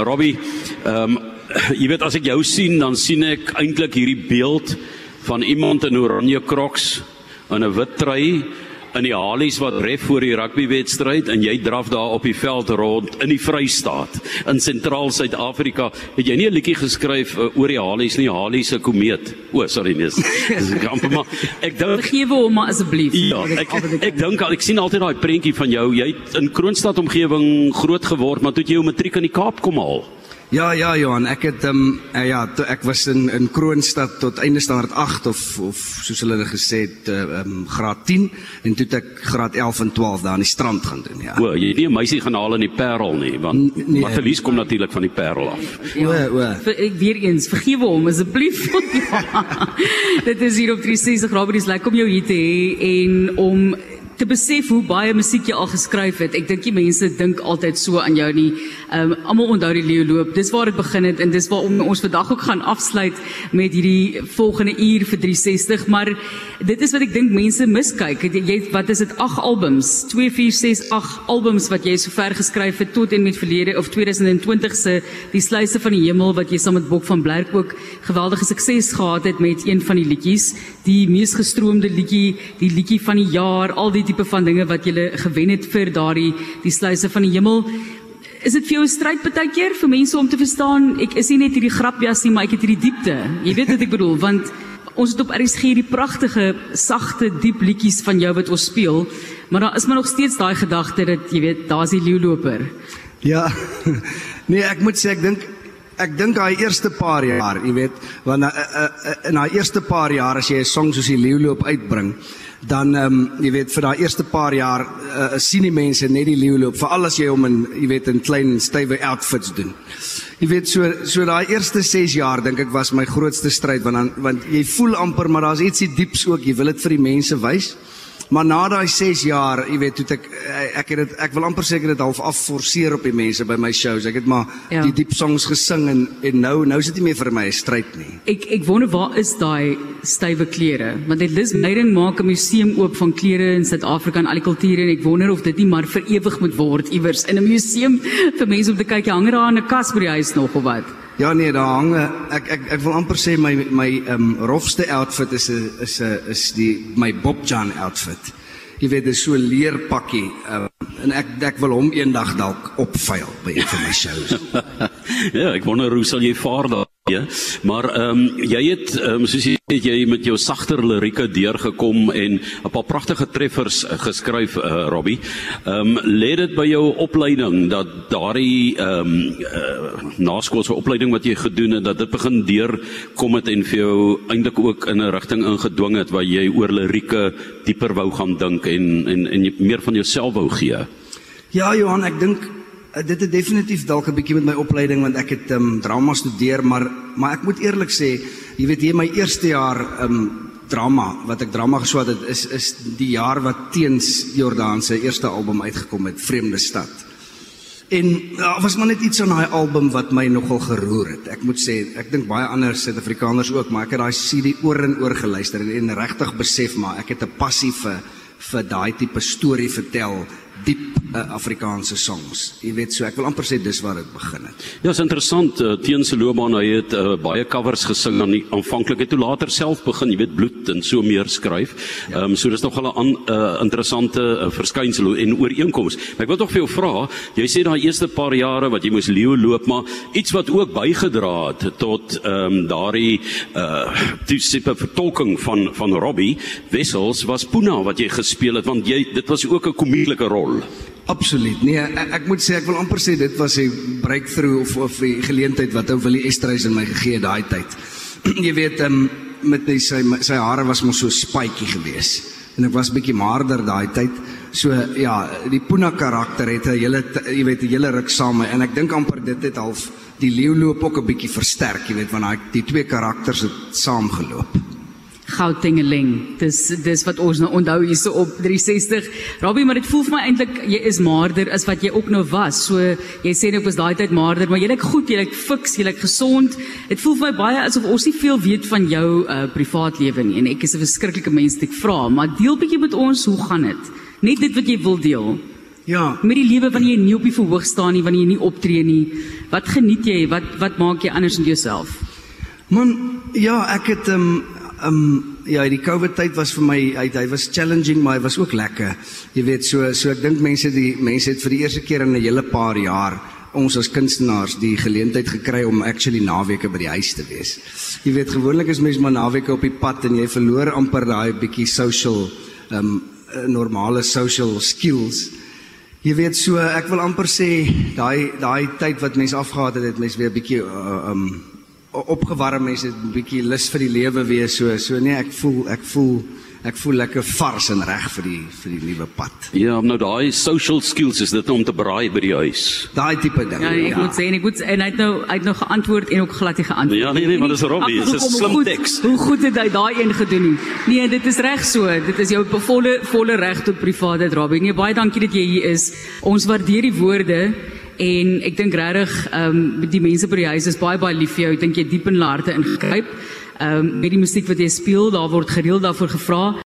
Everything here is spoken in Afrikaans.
Robbie, ehm um, jy weet as ek jou sien, dan sien ek eintlik hierdie beeld van iemand in oranje crocs en 'n wit trui in die halies wat ref voor die rugbywedstryd en jy draf daar op die veld rond in die Vrystaat in sentraal Suid-Afrika het jy nie 'n liedjie geskryf uh, oor die halies nie? Halies se komeet. O sorry nee dis amper maar ek dink vergewe hom maar asseblief. Ja ek ek, ek dink al ek sien altyd daai prentjie van jou. Jy het in Kroonstad omgewing groot geword maar toe jy jou matriek in die Kaap kom haal Ja ja Johan, ek het ehm um, ja, toe ek was in in Kroonstad tot einde standaard 8 of of soos hulle dit gesê het ehm um, graad 10 en toe het ek graad 11 en 12 daar aan die strand gaan doen ja. O, jy het nie 'n meisie gaan haal in die Parel nie, want nee, Matelies kom natuurlik van die Parel af. Ja, o, o. Vir, ek weer eens, vergewe hom asseblief. Dit is hier op 360 Robert's like om jou hier te hê en om te besef hoe baie musiek jy al geskryf het. Ek dink die mense dink altyd so aan jou nie. Ehm um, almal onthou die leeu loop. Dis waar dit begin het en dis waar ons vandag ook gaan afsluit met hierdie volgende uur vir 360, maar dit is wat ek dink mense miskyk. Jy wat is dit 8 albums, 2 4 6 8 albums wat jy sover geskryf het tot en met verlede of 2020 se Die sluise van die hemel wat jy saam met Bok van Blerk ook geweldige sukses gehad het met een van die liedjies, die mees gestroomde liedjie, die liedjie van die jaar, al die tipe van dinge wat jy gewen het vir daardie die sluise van die hemel. Is dit vir jou 'n stryd baie keer vir mense om te verstaan ek is nie net hierdie grapjas nie, maar ek het hierdie diepte. Jy weet wat ek bedoel, want ons het op RSG hierdie pragtige, sagte, diep liedjies van jou wat ons speel, maar daar is maar nog steeds daai gedagte dat jy weet, daar's die leeuloper. Ja. Nee, ek moet sê ek dink ek dink daai eerste paar jaar, jy weet, want uh, uh, in daai eerste paar jaar as jy 'n song soos die leeuloop uitbring, dan ehm um, jy weet vir daai eerste paar jaar uh, sien die mense net die leeu loop veral as jy hom in jy weet in klein stywe outfits doen. Jy weet so so daai eerste 6 jaar dink ek was my grootste stryd want dan want jy voel amper maar daar's ietsie dieps ook jy wil dit vir die mense wys. Maar na daai 6 jaar, jy weet, toe ek eh, ek het dit ek wil amper seker dit half afforceer op die mense by my shows. Ek het maar ja. die diep songs gesing en en nou nou is dit nie meer vir my 'n stryd nie. Ek ek wonder waar is daai stywe klere? Want dit Liz Meiden maak 'n museum oop van klere in Suid-Afrika en al die kulture en ek wonder of dit nie maar vir ewig moet word iewers in 'n museum vir mense om te kyk. Hang daar er 'n kas by die huis nog of wat? Ja nee, daar hang ek ek ek wil amper sê my my ehm um, rofste outfit is 'n is 'n is die my Bob Jan outfit. Jy weet dit is so leer pakkie um, en ek ek wil hom eendag dalk opvuil by een van my shows. ja, ek wonder hoe sal jy vaar daar? Ja, maar ehm um, jy het um, soos jy het jy met jou sagter lirieke deurgekom en 'n paar pragtige treffers uh, geskryf uh, Robbie. Ehm um, lê dit by jou opleiding dat daardie ehm um, uh, naskoolse opleiding wat jy gedoen het dat dit begin deurkom het en vir jou eintlik ook in 'n rigting ingedwing het waar jy oor lirieke dieper wou gaan dink en en en meer van jouself wou gee. Ja Johan, ek dink dit het definitief dalk 'n bietjie met my opleiding want ek het um, drama studeer maar maar ek moet eerlik sê jy weet hier my eerste jaar um, drama wat ek drama geswat het is is die jaar wat teens Jordan se eerste album uitgekom het Vreemde Stad. En daar ja, was maar net iets aan daai album wat my nogal geroer het. Ek moet sê ek dink baie ander Suid-Afrikaners ook maar ek het daai CD oor en oor geluister en, en regtig besef maar ek het 'n passie vir vir daai tipe storie vertel diep uh, Afrikaanse songs. Jy weet so, ek wil amper sê dis waar dit begin het. Ja, is interessant. Uh, Teen se loopbaan, hy het uh, baie covers gesing aan die aanvanklik het toe later self begin, jy weet, bloed en so meer skryf. Ja. Ehm ja. um, so dis nog 'n uh, interessante uh, verskynsel en ooreenkoms. Maar ek wil tog vir jou vra, jy sê daai eerste paar jare wat jy moes leeu loop, maar iets wat ook bygedra het tot ehm um, daardie uh tipe vertolking van van Robbie Wessels was Puna wat jy gespeel het want jy dit was ook 'n komediese rol rol. Absoluut. Nee, ek, ek moet sê ek wil amper sê dit was 'n breakthrough of of 'n geleentheid wat ou Willie Estreys in my gegee het daai tyd. Jy weet, um, met die, sy sy hare was mos so spytjie geweest en ek was bietjie maarder daai tyd. So ja, die Puna karakter het 'n hele jy weet 'n hele ruk saam en ek dink amper dit het half die leeu loop ook 'n bietjie versterk, jy weet, want daai die twee karakters het saamgeloop. Goutingeling. Dis dis wat ons nou onthou hierso op 360. Robbie, maar dit voel vir my eintlik jy is maarder as wat jy ook nou was. So jy sê net was daai tyd maarder, maar jy lyk goed, jy lyk fiks, jy lyk gesond. Dit voel vir my baie asof ons nie veel weet van jou uh privaat lewe nie. En ek is 'n verskriklike mens wat ek vra, maar deel bietjie met ons, hoe gaan dit? Net dit wat jy wil deel. Ja, met die lewe wanneer jy nie op die verhoog staan nie, wanneer jy nie optree nie. Wat geniet jy? Wat wat maak jy anders in jouself? Man, ja, ek het um, ehm um, ja, die COVID tyd was vir my hy hy was challenging, maar hy was ook lekker. Jy weet, so so ek dink mense die mense het vir die eerste keer in 'n hele paar jaar ons as kunstenaars die geleentheid gekry om actually naweke by die huis te wees. Jy weet, gewoonlik is mense maar naweke op die pad en jy verloor amper daai bietjie social ehm um, normale social skills. Jy weet so ek wil amper sê daai daai tyd wat mense afgehaat het, het mense weer bietjie uh, um opgewarm mense 'n bietjie lus vir die lewe weer so so nee ek voel ek voel ek voel lekker vars en reg vir die vir die nuwe pad. Ja, nou daai social skills is dit om te braai by die huis. Daai tipe ding. Ja, ek ja. moet sê en ek moet en hy het nou hy het nou geantwoord en ook glad nie geantwoord. Ja, nee nee, maar dis Robbie, dit is 'n slim teks. Hoe goed het hy daai een gedoen nie? Nee, dit is reg so. Dit is jou volle volle reg tot privaatheid, Robbie. Nee, baie dankie dat jy hier is. Ons waardeer die woorde en ek dink regtig ehm um, die mense by die huis is baie baie lief vir jou. Ek dink jy diep in hulle harte ingegryp. Ehm um, met die musiek wat jy speel, daar word gereeld daarvoor gevra.